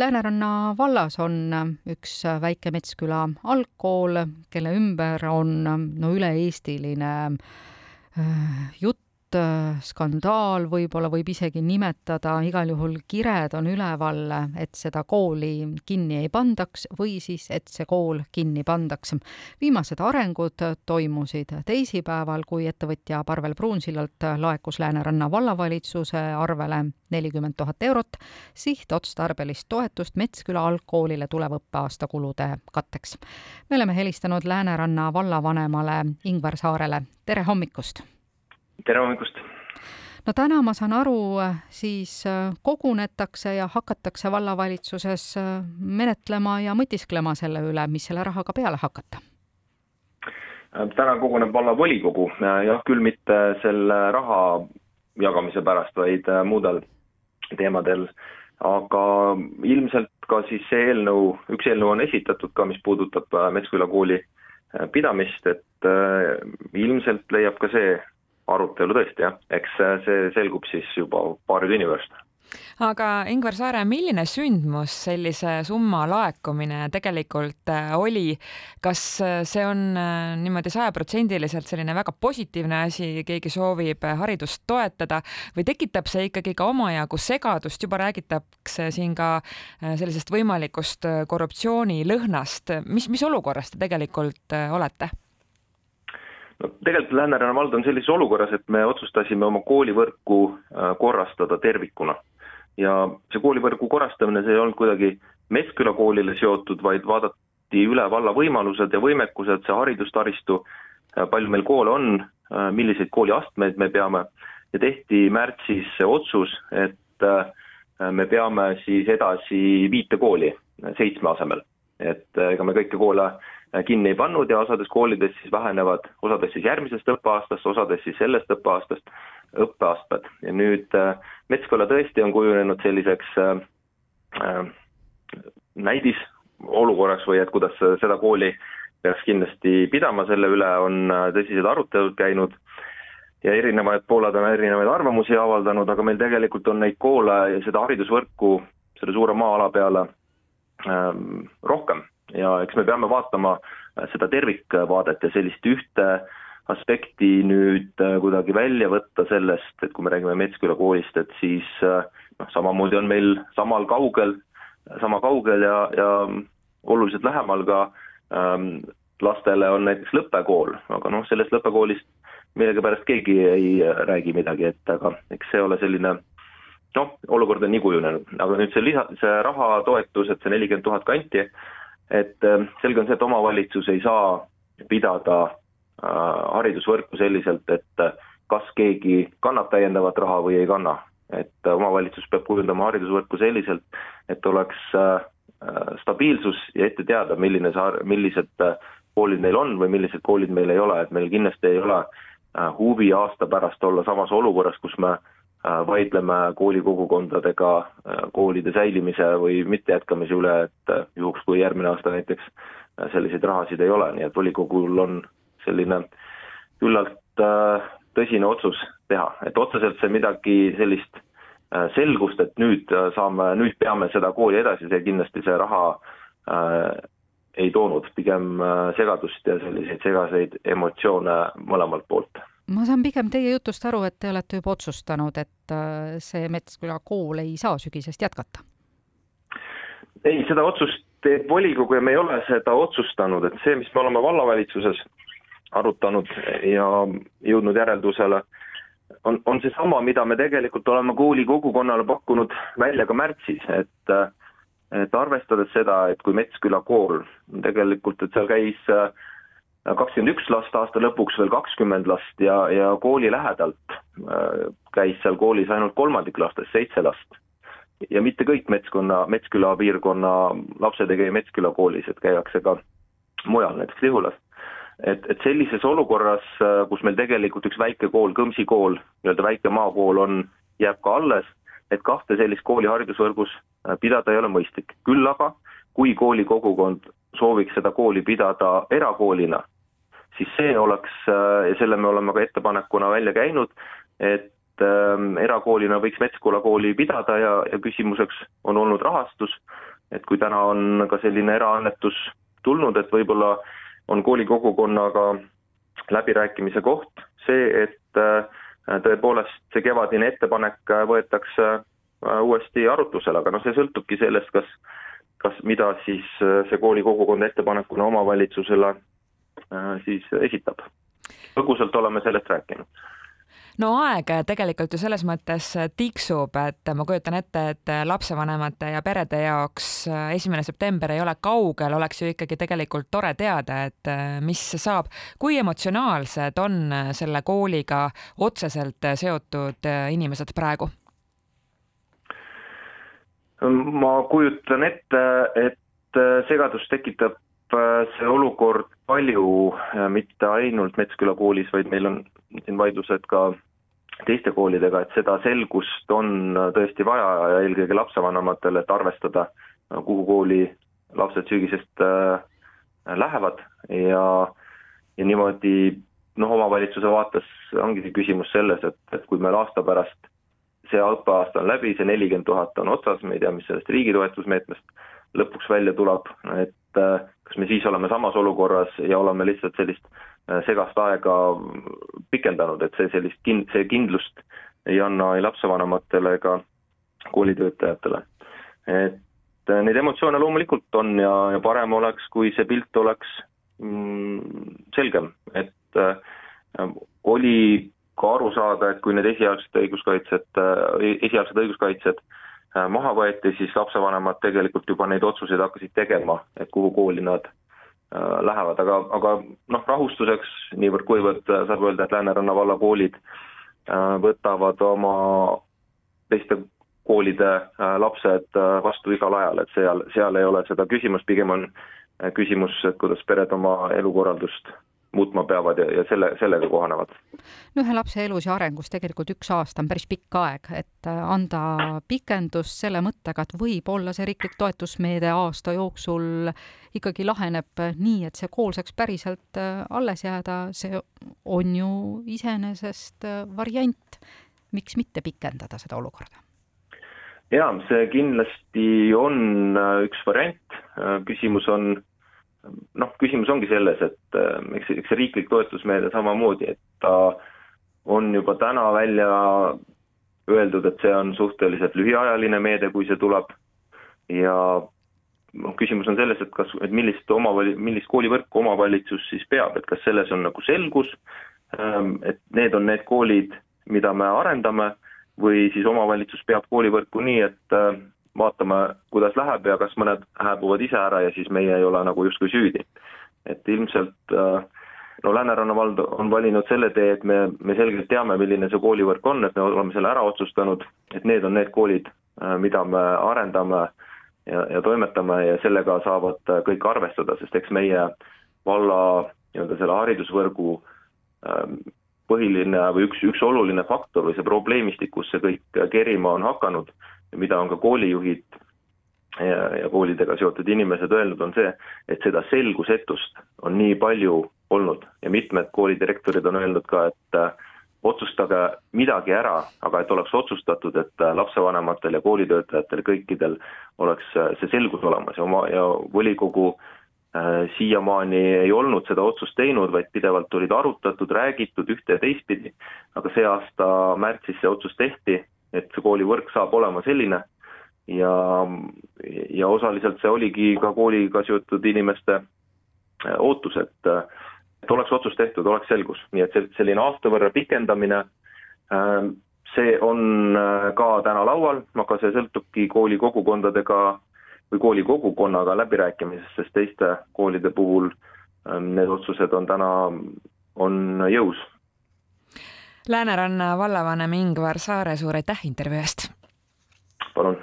Lääneranna vallas on üks väike Metsküla algkool, kelle ümber on no üle-eestiline jutt Äh, skandaal võib-olla võib isegi nimetada, igal juhul kired on üleval, et seda kooli kinni ei pandaks või siis, et see kool kinni pandaks. viimased arengud toimusid teisipäeval, kui ettevõtja Parvel Pruunsillalt laekus Lääneranna vallavalitsuse arvele nelikümmend tuhat eurot sihtotstarbelist toetust Metsküla algkoolile tuleva õppeaasta kulude katteks. me oleme helistanud Lääneranna vallavanemale Ingvar Saarele, tere hommikust! Tere hommikust! no täna ma saan aru, siis äh, kogunetakse ja hakatakse vallavalitsuses äh, menetlema ja mõtisklema selle üle, mis selle rahaga peale hakata. Äh, täna koguneb vallavolikogu, jah, küll mitte selle raha jagamise pärast, vaid muudel teemadel, aga ilmselt ka siis see eelnõu, üks eelnõu on esitatud ka, mis puudutab Metsküla kooli pidamist, et ilmselt leiab ka see arutelu tõesti jah, eks see selgub siis juba paari tunni pärast aga Ingvar Saare, milline sündmus sellise summa laekumine tegelikult äh, oli? kas äh, see on äh, niimoodi sajaprotsendiliselt selline väga positiivne asi, keegi soovib haridust toetada või tekitab see ikkagi ka omajagu segadust, juba räägitakse siin ka sellisest võimalikust korruptsioonilõhnast, mis, mis olukorras te tegelikult olete? No tegelikult Lääneranna vald on sellises olukorras, et me otsustasime oma koolivõrku äh, korrastada tervikuna. ja see koolivõrgu korrastamine, see ei olnud kuidagi Metsküla koolile seotud, vaid vaadati üle valla võimalused ja võimekused, see haridustaristu, äh, palju meil koole on, äh, milliseid kooliastmeid me peame ja tehti märtsis see otsus, et me peame siis edasi viite kooli seitsme asemel. et ega me kõiki koole kinni ei pannud ja osades koolides siis vähenevad, osades siis järgmisest õppeaastast, osades siis sellest õppeaastast õppeastmed. Ja nüüd äh, Metsküla tõesti on kujunenud selliseks äh, äh, näidisolukorraks või et kuidas seda kooli peaks kindlasti pidama, selle üle on äh, tõsised arutelud käinud ja erinevad pooled on erinevaid arvamusi avaldanud, aga meil tegelikult on neid koole ja seda haridusvõrku selle suure maa-ala peale ähm, rohkem ja eks me peame vaatama äh, seda tervikvaadet ja sellist ühte aspekti nüüd äh, kuidagi välja võtta sellest, et kui me räägime Metsküla koolist, et siis äh, noh, samamoodi on meil samal kaugel, sama kaugel ja, ja oluliselt lähemal ka ähm, lastele on näiteks lõppekool, aga noh, sellest lõppekoolist millegipärast keegi ei räägi midagi, et aga eks see ole selline noh, olukord on nii kujunenud, aga nüüd see lisa, see rahatoetus, et see nelikümmend tuhat kanti, et äh, selge on see, et omavalitsus ei saa pidada äh, haridusvõrku selliselt, et äh, kas keegi kannab täiendavat raha või ei kanna. et omavalitsus peab kujundama haridusvõrku selliselt, et oleks stabiilsus ja ette teada, milline see, millised koolid meil on või millised koolid meil ei ole, et meil kindlasti ei ole huvi aasta pärast olla samas olukorras, kus me äh, Äh, vaidleme koolikogukondadega äh, koolide säilimise või mittejätkamise üle, et äh, juhuks, kui järgmine aasta näiteks selliseid rahasid ei ole, nii et volikogul on selline küllalt tõsine otsus teha, et otseselt see midagi sellist selgust, et nüüd saame, nüüd peame seda kooli edasi, see kindlasti see raha äh, ei toonud, pigem segadust ja selliseid segaseid emotsioone mõlemalt poolt ma saan pigem teie jutust aru, et te olete juba otsustanud, et äh, see Metsküla kool ei saa sügisest jätkata? ei, seda otsust teeb volikogu ja me ei ole seda otsustanud, et see, mis me oleme vallavalitsuses arutanud ja jõudnud järeldusele, on, on seesama, mida me tegelikult oleme kooli kogukonnale pakkunud välja ka märtsis, et et arvestades seda, et kui Metsküla kool tegelikult, et seal käis äh, kakskümmend üks last, aasta lõpuks veel kakskümmend last ja, ja kooli lähedalt äh, käis seal koolis ainult kolmandik lastest, seitse last. ja mitte kõik Metskonna, Metsküla piirkonna lapsed ei käi Metsküla koolis, et käiakse ka mujal, näiteks Lihulas. et, et sellises olukorras, kus meil tegelikult üks väike kool, Kõmsi kool, nii-öelda väike maakool on, jääb ka alles, et kahte sellist kooli haridusvõrgus pidada ei ole mõistlik, küll aga kui kooli kogukond sooviks seda kooli pidada erakoolina, siis see oleks, äh, ja selle me oleme ka ettepanekuna välja käinud, et ähm, erakoolina võiks Metsküla kooli pidada ja, ja küsimuseks on olnud rahastus, et kui täna on ka selline eraannetus tulnud, et võib-olla on kooli kogukonnaga läbirääkimise koht see, et äh, tõepoolest see kevadine ettepanek võetakse äh, uuesti arutlusele, aga noh, see sõltubki sellest, kas kas, mida siis äh, see kooli kogukond ettepanekuna omavalitsusele siis esitab. põgusalt oleme sellest rääkinud no aeg tegelikult ju selles mõttes tiksub, et ma kujutan ette, et lapsevanemate ja perede jaoks esimene september ei ole kaugel, oleks ju ikkagi tegelikult tore teada, et mis saab. kui emotsionaalsed on selle kooliga otseselt seotud inimesed praegu? Ma kujutan ette, et segadust tekitab see olukord palju, mitte ainult Metsküla koolis, vaid meil on siin vaidlused ka teiste koolidega, et seda selgust on tõesti vaja ja eelkõige lapsevanematel, et arvestada, kuhu kooli lapsed sügisest äh, lähevad. Ja, ja niimoodi noh, omavalitsuse vaates ongi see küsimus selles, et, et kui meil aasta pärast see õppeaasta on läbi, see nelikümmend tuhat on otsas, me ei tea, mis sellest riigi toetusmeetmest lõpuks välja tuleb, et äh, kas me siis oleme samas olukorras ja oleme lihtsalt sellist Äh, segast aega pikendanud, et see sellist kin-, see kindlust ei anna ei lapsevanematele ega koolitöötajatele. et äh, neid emotsioone loomulikult on ja, ja parem oleks, kui see pilt oleks mm, selgem, et äh, oli ka aru saada, et kui need esialgsed õiguskaitsed äh,, esialgsed õiguskaitsed äh, maha võeti, siis lapsevanemad tegelikult juba neid otsuseid hakkasid tegema, et kuhu kooli nad Äh, lähevad, aga, aga noh, rahustuseks niivõrd-kuivõrd saab öelda, et Lääneranna valla koolid võtavad oma teiste koolide lapsed vastu igal ajal, et seal, seal ei ole seda küsimust, pigem on küsimus, et kuidas pered oma elukorraldust muutma peavad ja, ja selle, sellega kohanevad. no ühe lapse elus ja arengus tegelikult üks aasta on päris pikk aeg, et äh, anda pikendust selle mõttega, et võib-olla see riiklik toetusmeede aasta jooksul ikkagi laheneb nii, et see kool saaks päriselt äh, alles jääda, see on ju iseenesest äh, variant. miks mitte pikendada seda olukorda? jaa, see kindlasti on üks variant, küsimus on noh, küsimus ongi selles, et äh, eks, eks see riiklik toetusmeede samamoodi, et ta on juba täna välja öeldud, et see on suhteliselt lühiajaline meede, kui see tuleb. Ja noh, küsimus on selles, et kas, et millist omavali-, millist koolivõrku omavalitsus siis peab, et kas selles on nagu selgus, ähm, et need on need koolid, mida me arendame, või siis omavalitsus peab koolivõrku nii, et äh, vaatame, kuidas läheb ja kas mõned hääbuvad ise ära ja siis meie ei ole nagu justkui süüdi. et ilmselt äh, no Lääneranna vald on valinud selle tee, et me, me selgelt teame, milline see koolivõrk on, et me oleme selle ära otsustanud, et need on need koolid, äh, mida me arendame ja, ja toimetame ja sellega saavad äh, kõik arvestada, sest eks meie valla nii-öelda selle haridusvõrgu põhiline või üks, üks oluline faktor või see probleemistik, kus see kõik kerima on hakanud mida on ka koolijuhid ja, ja koolidega seotud inimesed öelnud, on see, et seda selgusetust on nii palju olnud. Ja mitmed koolidirektorid on öelnud ka, et äh, otsustage midagi ära, aga et oleks otsustatud, et äh, lapsevanematel ja koolitöötajatel kõikidel oleks äh, see selgus olemas. Ja oma ja volikogu siiamaani ei olnud seda otsust teinud, vaid pidevalt olid arutatud, räägitud ühte ja teistpidi, aga see aasta märtsis see otsus tehti et see koolivõrk saab olema selline. Ja, ja osaliselt see oligi ka kooliga seotud inimeste äh, ootus, et et oleks otsus tehtud, oleks selgus, nii et selline aasta võrra pikendamine, äh, see on äh, ka täna laual, aga see sõltubki kooli kogukondadega või kooli kogukonnaga läbirääkimisest, sest teiste koolide puhul need otsused on täna, on jõus Lääneranna vallavanem Ingvar Saare, suur aitäh intervjuu eest! palun!